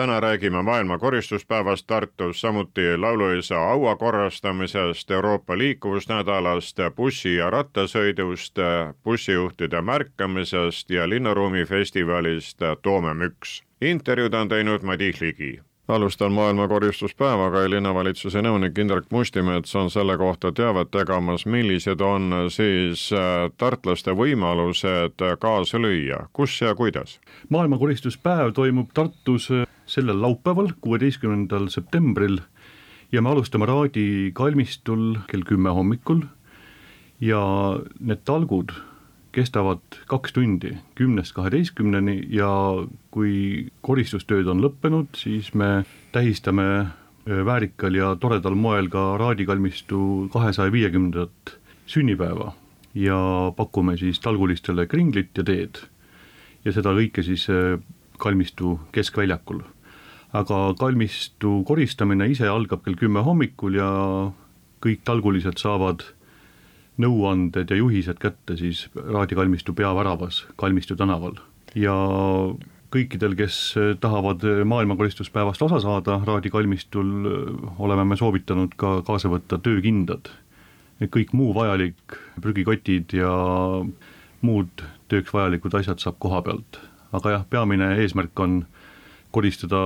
täna räägime maailma koristuspäevast Tartus, samuti lauluisa aua korrastamisest, Euroopa liikuvusnädalast, bussi- ja rattasõidust, bussijuhtide märkamisest ja linnaruumifestivalist Toome müks. intervjuud on teinud Madis Ligi alustan maailma koristuspäevaga ja linnavalitsuse nõunik Indrek Mustimets on selle kohta teavet tegemas, millised on siis äh, tartlaste võimalused kaasa lüüa, kus ja kuidas? maailma koristuspäev toimub Tartus äh, sellel laupäeval, kuueteistkümnendal septembril ja me alustame Raadi kalmistul kell kümme hommikul ja need talgud kestavad kaks tundi, kümnest kaheteistkümneni ja kui koristustööd on lõppenud, siis me tähistame äh, väärikal ja toredal moel ka Raadi kalmistu kahesaja viiekümnendat sünnipäeva ja pakume siis talgulistele kringlit ja teed. ja seda kõike siis äh, kalmistu keskväljakul. Aga kalmistu koristamine ise algab kell kümme hommikul ja kõik talgulised saavad nõuanded ja juhised kätte siis Raadi kalmistu peaväravas Kalmistu tänaval ja kõikidel, kes tahavad maailmakoristuspäevast osa saada Raadi kalmistul, oleme me soovitanud ka kaasa võtta töökindad. kõik muu vajalik, prügikotid ja muud tööks vajalikud asjad saab koha pealt. aga jah, peamine eesmärk on koristada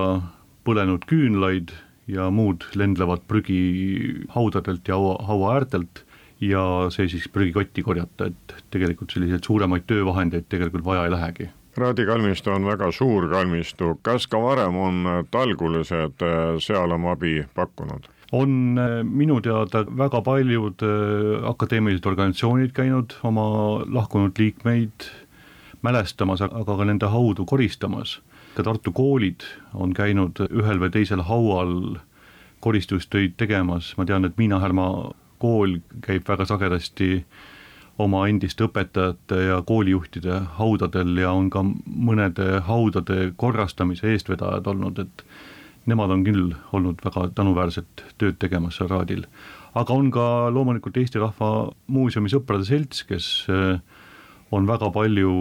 põlenud küünlaid ja muud lendlevat prügi haudadelt ja haua, haua äärtelt ja see siis prügikotti korjata, et tegelikult selliseid suuremaid töövahendeid tegelikult vaja ei lähegi Raadi kalmistu on väga suur kalmistu, kas ka varem on talgulised äh, seal oma abi pakkunud? on äh, minu teada väga paljud äh, akadeemilised organisatsioonid käinud oma lahkunud liikmeid mälestamas, aga ka nende haudu koristamas. Ka Tartu koolid on käinud ühel või teisel haual koristustöid tegemas, ma tean, et Miina Härma kool käib väga sagedasti oma endiste õpetajate ja koolijuhtide haudadel ja on ka mõnede haudade korrastamise eestvedajad olnud, et nemad on küll olnud väga tänuväärset tööd tegemas seal Raadil. aga on ka loomulikult Eesti Rahva Muuseumi Sõprade Selts, kes eh, on väga palju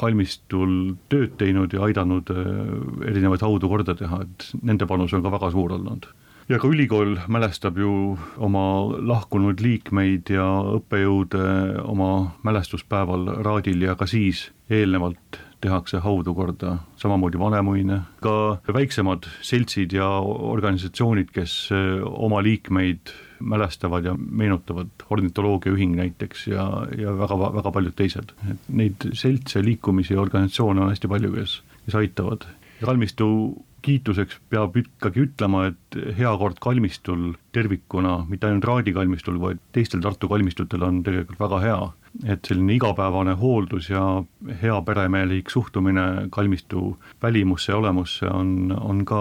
kalmistul tööd teinud ja aidanud eh, erinevaid haudu korda teha, et nende panus on ka väga suur olnud. Ja ka ülikool mälestab ju oma lahkunud liikmeid ja õppejõude oma mälestuspäeval Raadil ja ka siis eelnevalt tehakse haudu korda, samamoodi Vanemuine, ka väiksemad seltsid ja organisatsioonid, kes eh, oma liikmeid mälestavad ja meenutavad, ornitoloogiaühing näiteks ja, ja väga, väga paljud teised, et neid seltse, liikumisi ja organisatsioone on hästi palju, kes, kes aitavad. kalmistu kiituseks peab ikkagi ütlema, et hea kord kalmistul tervikuna, mitte ainult Raadi kalmistul, vaid teistel Tartu kalmistutel on tegelikult väga hea. Et selline igapäevane hooldus ja hea peremehelik suhtumine kalmistu välimusse ja olemusse on, on ka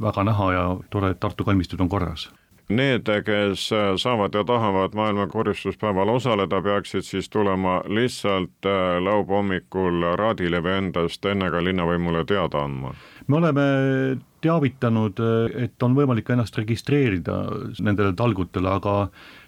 väga näha ja tore, et Tartu kalmistud on korras. Need, kes saavad ja tahavad maailma koristuspäeval osaleda, peaksid siis tulema lihtsalt äh, laupäeva hommikul Raadile või endast enne ka linnavõimule teada andma. Me oleme teavitanud, et on võimalik ennast registreerida nendele talgutele, aga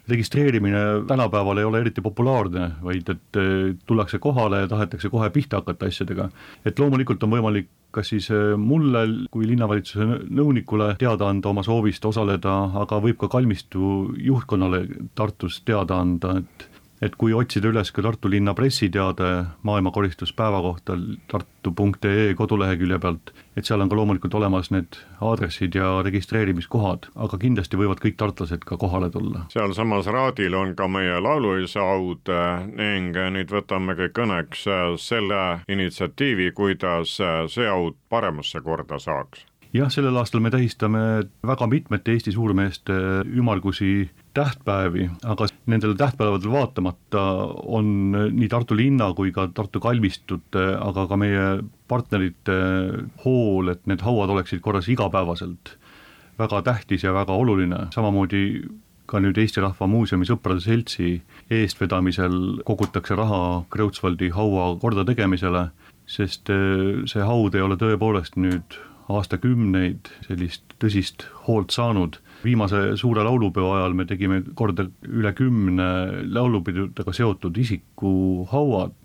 registreerimine tänapäeval ei ole eriti populaarne, vaid et tullakse kohale ja tahetakse kohe pihta hakata asjadega. et loomulikult on võimalik kas siis mulle kui linnavalitsuse nõunikule teada anda oma soovist osaleda, aga võib ka kalmistu juhtkonnale Tartus teada anda, et et kui otsida üles ka Tartu linna pressiteade maailmakoristuspäeva kohta tartu.ee kodulehekülje pealt, et seal on ka loomulikult olemas need aadressid ja registreerimiskohad, aga kindlasti võivad kõik tartlased ka kohale tulla. sealsamas Raadil on ka meie lauluisa aud ning nüüd võtamegi kõneks selle initsiatiivi, kuidas see aud paremasse korda saaks jah, sellel aastal me tähistame väga mitmete Eesti suurmeeste ümmargusi tähtpäevi, aga nendele tähtpäevadele vaatamata on nii Tartu linna kui ka Tartu kalmistute, aga ka meie partnerite hool, et need hauad oleksid korras igapäevaselt, väga tähtis ja väga oluline, samamoodi ka nüüd Eesti Rahva Muuseumi Sõprade Seltsi eestvedamisel kogutakse raha Kreutzwaldi haua kordategemisele, sest see haud ei ole tõepoolest nüüd aastakümneid sellist tõsist hoolt saanud. Viimase suure laulupeo ajal me tegime korda üle kümne laulupidudega seotud isiku hauad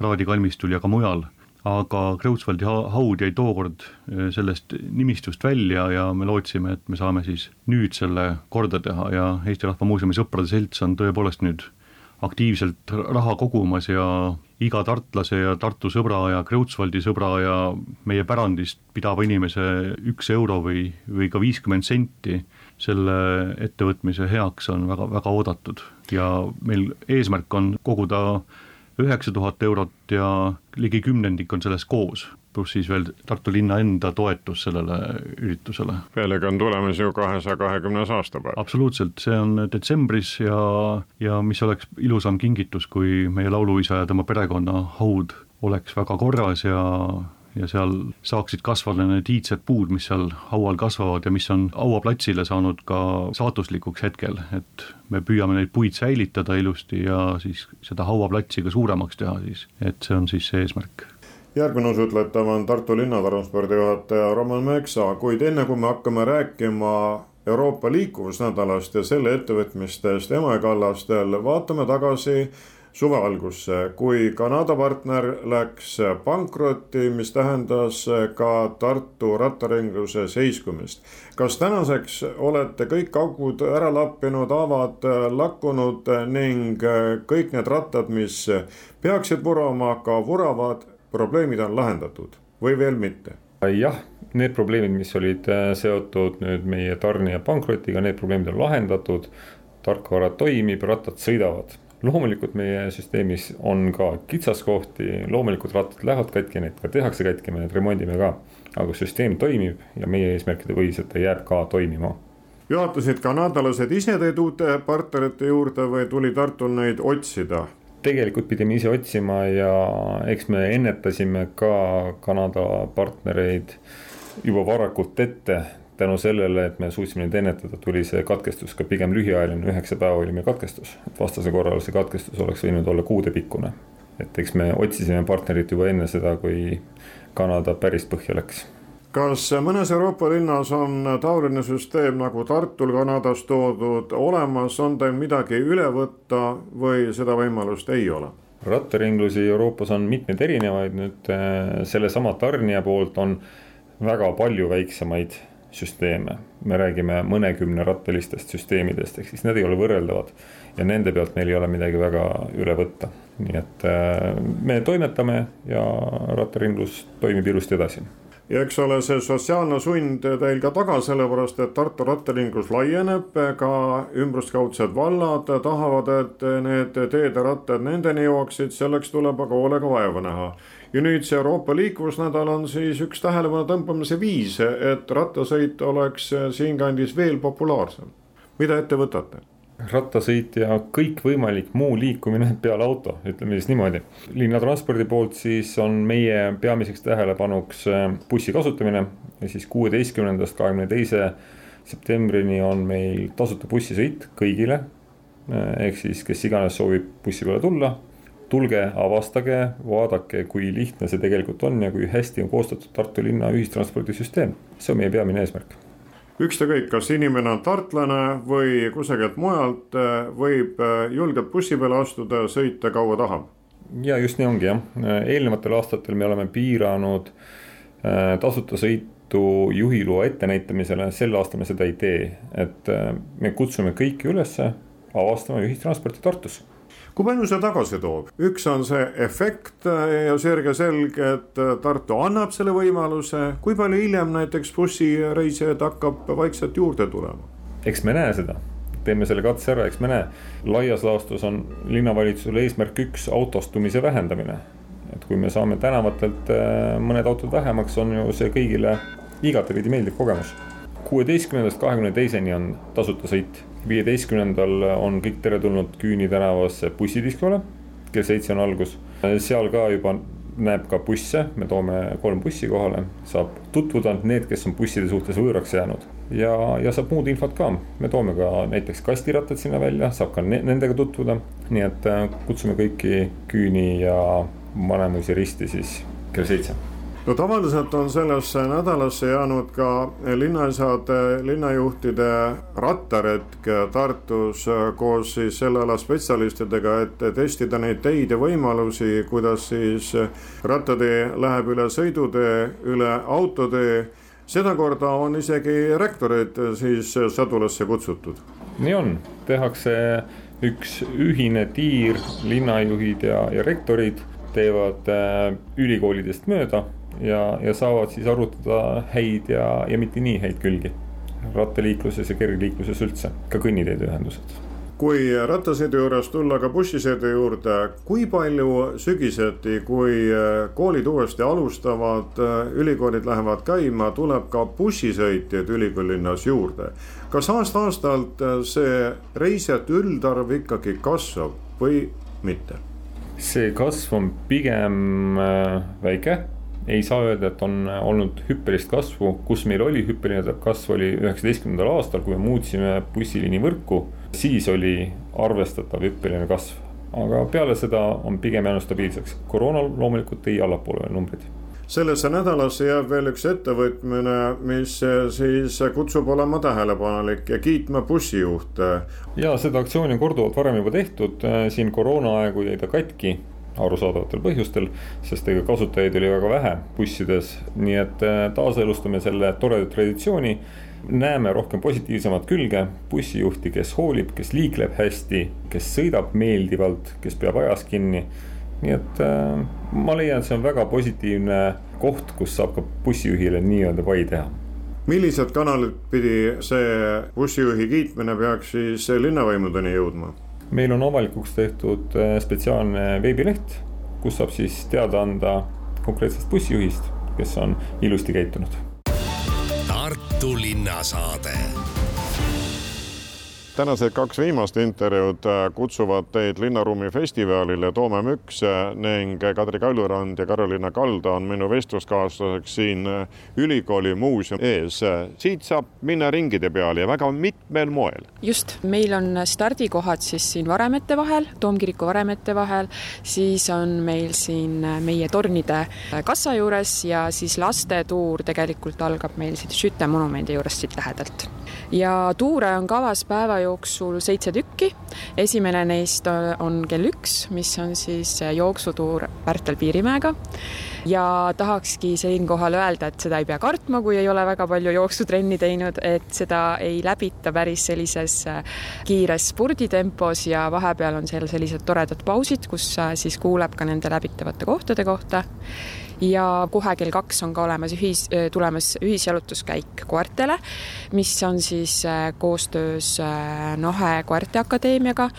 Raadi kalmistul ja ka mujal. Aga Kreutzwaldi haud jäi tookord eh, sellest nimistust välja ja me lootsime, et me saame siis nüüd selle korda teha ja Eesti Rahva Muuseumi Sõprade Selts on tõepoolest nüüd aktiivselt raha kogumas ja iga tartlase ja Tartu sõbra ja Kreutzwaldi sõbra ja meie pärandist pidava inimese üks euro või, või ka viiskümmend senti selle ettevõtmise heaks on väga, väga oodatud ja meil eesmärk on koguda üheksa tuhat eurot ja ligi kümnendik on selles koos, pluss siis veel Tartu linna enda toetus sellele üritusele. pealegi on tulemas ju kahesaja kahekümnes aastapäev. absoluutselt, see on detsembris ja, ja mis oleks ilusam kingitus, kui meie lauluisa ja tema perekonna haud oleks väga korras ja ja seal saaksid kasvada need iidsed puud, mis seal haual kasvavad ja mis on hauaplatsile saanud ka saatuslikuks hetkel, et me püüame neid puid säilitada ilusti ja siis seda hauaplatsi ka suuremaks teha siis, et see on siis see eesmärk. Järgmine usutletav on Tartu linnatranspordi juhataja Roman Meksa, kuid enne kui me hakkame rääkima Euroopa liikuvusnädalast ja selle ettevõtmistest Emajõe kallastel, vaatame tagasi suve algusse, kui Kanada partner läks pankrotti, mis tähendas ka Tartu rattaringluse seiskumist. kas tänaseks olete kõik augud ära lappinud, haavad lakkunud ning kõik need rattad, mis peaksid vurama, ka vuravad, probleemid on lahendatud või veel mitte? jah, need probleemid, mis olid seotud nüüd meie tarnija pankrotiga, need probleemid on lahendatud. tarkvara toimib, rattad sõidavad loomulikult meie süsteemis on ka kitsaskohti, loomulikult rattad lähevad katki, neid ka tehakse katki, me need remondime ka. aga süsteem toimib ja meie eesmärkide põhiselt ta jääb ka toimima. juhatasid kanadalased ise teid uute partnerite juurde või tuli Tartul neid otsida? tegelikult pidime ise otsima ja eks me ennetasime ka Kanada partnereid juba varakult ette tänu sellele, et me suutsime neid ennetada, tuli see katkestus ka pigem lühiajaline, üheksa päeva oli meil katkestus. vastasel korral see katkestus oleks võinud olla kuudepikkune. et eks me otsisime partnerit juba enne seda, kui Kanada päris põhja läks kas mõnes Euroopa linnas on taoline süsteem nagu Tartul Kanadas toodud olemas, on teil midagi üle võtta või seda võimalust ei ole? rattaringlusi Euroopas on mitmeid erinevaid, nüüd äh, sellesama tarnija poolt on väga palju väiksemaid süsteeme. me räägime mõnekümne rattalistest süsteemidest, ehk siis need ei ole võrreldavad. ja nende pealt meil ei ole midagi väga üle võtta. nii et äh, me toimetame ja rattaringlus toimib ilusti edasi ja eks ole see sotsiaalne sund teil ka taga, sellepärast et Tartu rattaringlus laieneb, ka ümbruskaudsed vallad tahavad, et need teed ja rattad nendeni jõuaksid, selleks tuleb aga hoolega vaeva näha ja nüüd see Euroopa liikuvusnädal on siis üks tähelepanu tõmbamise viis, et rattasõit oleks siinkandis veel populaarsem. mida ette võtate? rattasõit ja kõikvõimalik muu liikumine peale auto, ütleme siis niimoodi. linnatranspordi poolt siis on meie peamiseks tähelepanuks äh, bussi kasutamine ja siis kuueteistkümnendast kahekümne teise septembrini on meil tasuta bussisõit kõigile. Äh, ehk siis, kes iganes soovib bussi peale tulla, tulge, avastage, vaadake, kui lihtne see tegelikult on ja kui hästi on koostatud Tartu linna ühistranspordisüsteem. see on meie peamine eesmärk. Ükskõik, kas inimene on tartlane või kusagilt mujalt, võib äh, julgelt bussi peale astuda ja sõita kaua tahab. ja just nii ongi jah, eelnevatel aastatel me oleme piiranud äh, tasuta sõitu juhiloa ettenäitamisele, sel aastal me seda ei tee, et me kutsume kõiki üles avastama ühistransporti Tartus kui palju see tagasi toob, üks on see efekt ja sirge-selge, et Tartu annab selle võimaluse, kui palju hiljem näiteks bussireisijaid hakkab vaikselt juurde tulema? eks me näe seda, teeme selle katse ära, eks me näe. laias laastus on linnavalitsusel eesmärk üks autostumise vähendamine. et kui me saame tänavatelt äh, mõned autod vähemaks, on ju see kõigile igatepidi meeldiv kogemus. kuueteistkümnendast kahekümne teiseni on tasuta sõit viieteistkümnendal on kõik teretulnud Küüni tänavasse bussidiskole, kell seitse on algus. seal ka juba näeb ka busse, me toome kolm bussi kohale, saab tutvuda need, kes on busside suhtes võõraks jäänud. ja, ja saab muud infot ka, me toome ka näiteks kastirattad sinna välja, saab ka ne nendega tutvuda. nii et äh, kutsume kõiki Küüni ja Vanemuise risti siis kell seitse no tavaliselt on sellesse nädalasse jäänud ka linnaisade, linnajuhtide rattaretk Tartus koos siis selle ala spetsialistidega, et testida neid teid ja võimalusi, kuidas siis rattatee läheb üle sõidutee, üle autotee. sedakorda on isegi rektorid siis Sadulasse kutsutud. nii on, tehakse üks ühine tiir, linnajuhid ja, ja rektorid teevad äh, ülikoolidest mööda ja, ja saavad siis arutada häid ja, ja mitte nii häid külgi rattaliikluses ja kergliikluses üldse, ka kõnniteede ühendused kui rattasõidu juures tulla ka bussisõidu juurde, kui palju sügiseti, kui äh, koolid uuesti alustavad, äh, ülikoolid lähevad käima, tuleb ka bussisõitjaid ülikoolilinnas juurde. kas aasta-aastalt äh, see reisijate üldarv ikkagi kasvab või mitte? see kasv on pigem väike ei saa öelda, et on olnud hüppelist kasvu, kus meil oli hüppeline kasv, oli üheksateistkümnendal aastal, kui me muutsime bussiliini võrku, siis oli arvestatav hüppeline kasv. aga peale seda on pigem jäänud stabiilseks, koroona loomulikult tõi allapoole numbrid. Sellesse nädalasse jääb veel üks ettevõtmine, mis siis kutsub olema tähelepanelik ja kiitma bussijuhte. ja seda aktsiooni on korduvalt varem juba tehtud, siin koroona aegu jäi ta katki arusaadavatel põhjustel, sest ega kasutajaid oli väga vähe bussides, nii et äh, taaselustame selle toreda traditsiooni. näeme rohkem positiivsemat külge, bussijuhti, kes hoolib, kes liikleb hästi, kes sõidab meeldivalt, kes peab ajas kinni. nii et äh, ma leian, see on väga positiivne koht, kus saab ka bussijuhile nii-öelda pai teha millised kanalid pidi see bussijuhi kiitmine peaks siis linnavõimudeni jõudma? Meil on avalikuks tehtud äh, spetsiaalne veebileht, kus saab siis teada anda konkreetsest bussijuhist, kes on ilusti käitunud. Tartu linnasaade tänased kaks viimast intervjuud äh, kutsuvad teid Linnaruumi festivalile Toome Müks äh, ning Kadri Kaljurand ja Karoliina Kalda on minu vestluskaaslaseks siin äh, ülikooli muuseumi ees. siit saab minna ringide peale ja väga mitmel moel. just, meil on stardikohad siis siin varemete vahel, Toomkiriku varemete vahel, siis on meil siin meie tornide kassa juures ja siis lastetuur tegelikult algab meil siit Schütte monumendi juurest siit lähedalt ja tuure on kavas päeva jooksul seitse tükki. esimene neist on kell üks, mis on siis jooksutuur Pärtel Piirimäega ja tahakski siinkohal öelda, et seda ei pea kartma, kui ei ole väga palju jooksutrenni teinud, et seda ei läbita päris sellises kiires sporditempos ja vahepeal on seal sellised toredad pausid, kus siis kuuleb ka nende läbitavate kohtade kohta ja kohe kell kaks on ka olemas ühis, tulemas ühisjalutuskäik koertele, mis on siis koostöös Nahe Koerteakadeemiaga.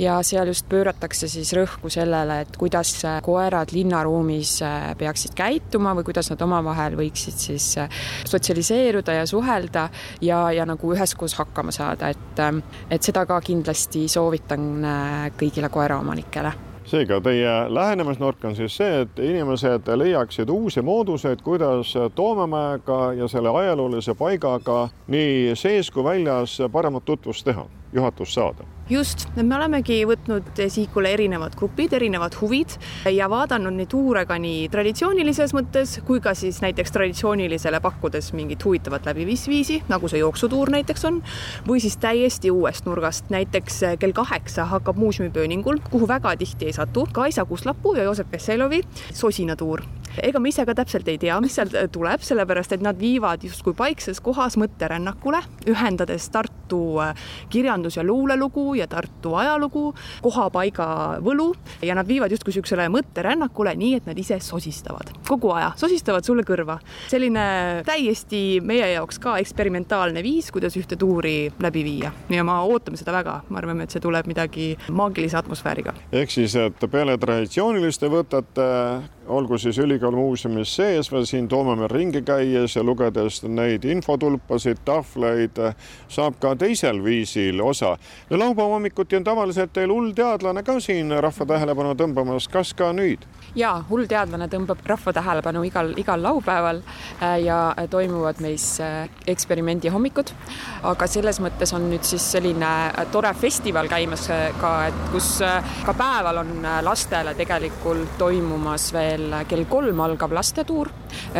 Ja seal just pööratakse siis rõhku sellele, et kuidas koerad linnaruumis peaksid käituma või kuidas nad omavahel võiksid siis sotsialiseeruda ja suhelda ja, ja nagu üheskoos hakkama saada, et, et seda ka kindlasti soovitan kõigile koeraomanikele seega teie lähenemisnurk on siis see, et inimesed leiaksid uusi mooduseid, kuidas Toomemäega ja selle ajaloolise paigaga nii sees kui väljas paremat tutvust teha, juhatust saada. Just, me olemegi võtnud sihikule erinevad grupid, erinevad huvid ja vaadanud neid tuure ka nii traditsioonilises mõttes kui ka siis näiteks traditsioonilisele pakkudes mingit huvitavat läbiviisviisi, nagu see jooksutuur näiteks on, või siis täiesti uuest nurgast, näiteks kell kaheksa hakkab muuseumipööningul, kuhu väga tihti ei satu, Kaisa Kuslapuu ja Joosep Vesselovi sosinatuur ega me ise ka täpselt ei tea, mis sealt tuleb, sellepärast et nad viivad justkui paikses kohas mõtterännakule, ühendades Tartu kirjandus- ja luulelugu ja Tartu ajalugu, kohapaiga võlu ja nad viivad justkui niisugusele mõtterännakule, nii et nad ise sosistavad kogu aja, sosistavad sulle kõrva. selline täiesti meie jaoks ka eksperimentaalne viis, kuidas ühte tuuri läbi viia ja ma ootame seda väga, me arvame, et see tuleb midagi maagilise atmosfääriga. ehk siis, et peale traditsiooniliste võtete olgu siis ülikooli muuseumis sees või siin Toomemäel ringi käies ja lugedes neid infotulpasid, tahvleid, saab ka teisel viisil osa. no laupäeva hommikuti on tavaliselt teil hull teadlane ka siin rahva tähelepanu tõmbamas, kas ka nüüd? jaa, hull teadlane tõmbab rahva tähelepanu igal, igal laupäeval äh, ja toimuvad meis äh, eksperimendi hommikud. aga selles mõttes on nüüd siis selline äh, tore festival käimas ka, et kus ka päeval on lastele tegelikult toimumas veel kell kolm algav lastetuur,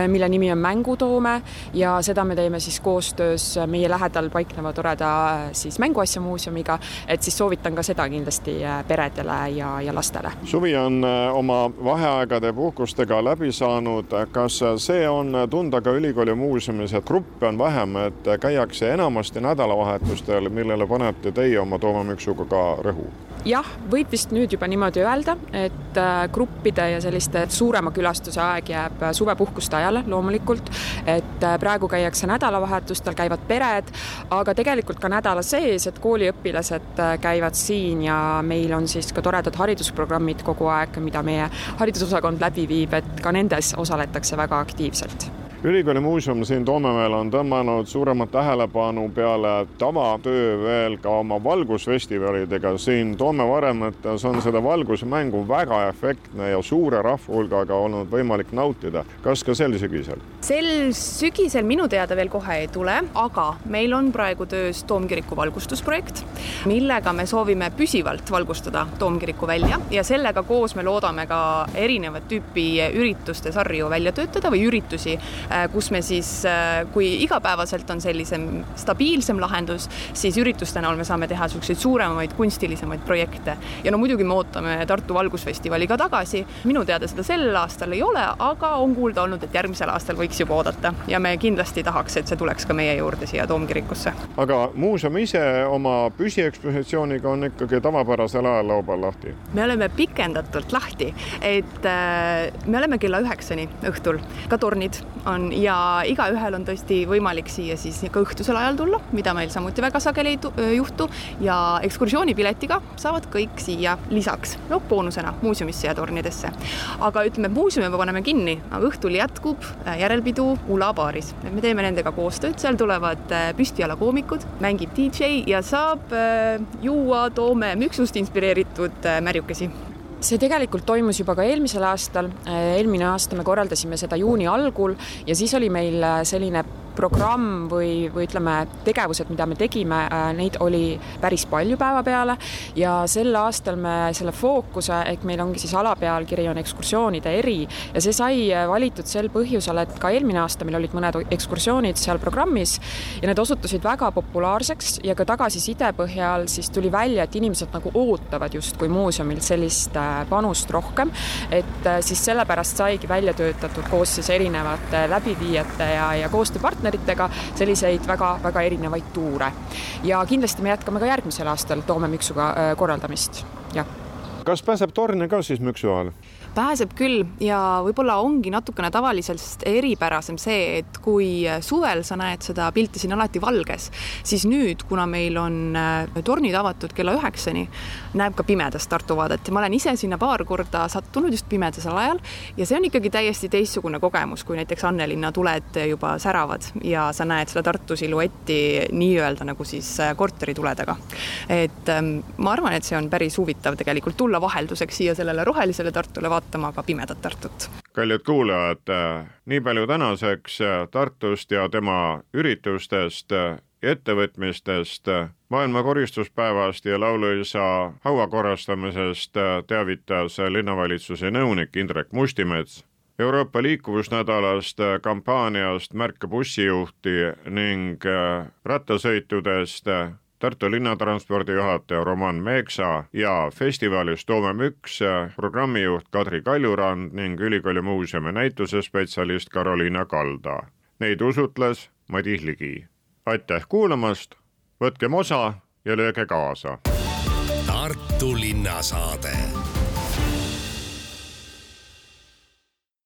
mille nimi on Mängutoome ja seda me teeme siis koostöös meie lähedal paikneva toreda siis Mänguasjamuuseumiga, et siis soovitan ka seda kindlasti peredele ja, ja lastele. suvi on oma vahe vaheaegade puhkustega läbi saanud, kas see on tunda ka ülikooli muuseumis, et gruppe on vähem, et käiakse enamasti nädalavahetustel, millele panete teie oma Toome Müksuga ka rõhu? Jah, võib vist nüüd juba niimoodi öelda, et äh, gruppide ja selliste suurema külastuse aeg jääb äh, suvepuhkuste ajale loomulikult, et äh, praegu käiakse nädalavahetustel, käivad pered, aga tegelikult ka nädala sees, et kooliõpilased käivad siin ja meil on siis ka toredad haridusprogrammid kogu aeg, mida meie haridusosakond läbi viib, et ka nendes osaletakse väga aktiivselt ülikooli muuseum siin Toomemäel on tõmmanud suuremat tähelepanu peale tavatöö veel ka oma valgusfestivalidega. siin Toome varemetes on seda valgusmängu väga efektne ja suure rahva hulgaga olnud võimalik nautida. kas ka sel sügisel? sel sügisel minu teada veel kohe ei tule, aga meil on praegu töös Toomkiriku valgustusprojekt, millega me soovime püsivalt valgustada Toomkiriku välja ja sellega koos me loodame ka erinevat tüüpi ürituste sarju välja töötada või üritusi kus me siis, äh, kui igapäevaselt on sellisem stabiilsem lahendus, siis ürituste näol me saame teha niisuguseid suuremaid kunstilisemaid projekte. ja no muidugi me ootame Tartu Valgusfestivali ka tagasi. minu teada seda sel aastal ei ole, aga on kuulda olnud, et järgmisel aastal võiks juba oodata ja me kindlasti tahaks, et see tuleks ka meie juurde siia Toomkirikusse. aga muuseum ise oma püsiekspositsiooniga on ikkagi tavapärasel ajal laupäeval lahti? me oleme pikendatult lahti, et äh, me oleme kella üheksani õhtul, ka tornid on on ja igaühel on tõesti võimalik siia siis ka õhtusel ajal tulla, mida meil samuti väga sageli ei juhtu. Ja ekskursioonipiletiga saavad kõik siia lisaks, noh boonusena muuseumisse ja tornidesse. aga ütleme, muuseumi me paneme kinni, aga õhtul jätkub äh, järelpidu Ula baaris, et me teeme nendega koostööd, seal tulevad äh, püstijala-koomikud, mängib DJ ja saab äh, juua Toome müksust inspireeritud märjukesi see tegelikult toimus juba ka eelmisel aastal, eelmine aasta me korraldasime seda juuni algul ja siis oli meil selline programm või, või ütleme, tegevused, mida me tegime, äh, neid oli päris palju päevapeale ja sel aastal me selle fookuse, ehk meil ongi siis alapealkiri on ekskursioonide eri ja see sai valitud sel põhjusel, et ka eelmine aasta meil olid mõned ekskursioonid seal programmis ja need osutusid väga populaarseks ja ka tagasiside põhjal siis tuli välja, et inimesed nagu ootavad justkui muuseumilt sellist äh, panust rohkem, et äh, siis sellepärast saigi välja töötatud koos siis erinevate läbiviijate ja, ja koostööpartneritega partneritega selliseid väga-väga erinevaid tuure. ja kindlasti me jätkame ka järgmisel aastal Toome müksuga äh, korraldamist, jah. kas pääseb torni ka siis müksu ajal? Pääseb küll ja võib-olla ongi natukene tavalisest eripärasem see, et kui suvel sa näed seda pilti siin alati valges, siis nüüd, kuna meil on äh, tornid avatud kella üheksani, näeb ka pimedast Tartu vaadet ja ma olen ise sinna paar korda sattunud just pimedasel ajal ja see on ikkagi täiesti teistsugune kogemus, kui näiteks Annelinna tuled juba säravad ja sa näed seda Tartu siluetti nii-öelda nagu siis äh, korterituledega. et ähm, ma arvan, et see on päris huvitav tegelikult tulla vahelduseks siia sellele rohelisele Tartule vaatama vaatama ka pimedat Tartut. kallid kuulajad, nii palju tänaseks Tartust ja tema üritustest ettevõtmistest, maailma koristuspäevast ja lauluisa haua korrastamisest teavitas linnavalitsuse nõunik Indrek Mustimets. Euroopa liikuvusnädalast kampaaniast Märka bussijuhti ning rattasõitudest Tartu linnatranspordi juhataja Roman Meeksa ja festivalis Toome Müks programmijuht Kadri Kaljurand ning ülikooli muuseumi näitusespetsialist Karoliina Kalda. Neid usutles Madis Ligi. aitäh kuulamast, võtkem osa ja lööge kaasa. Tartu linnasaade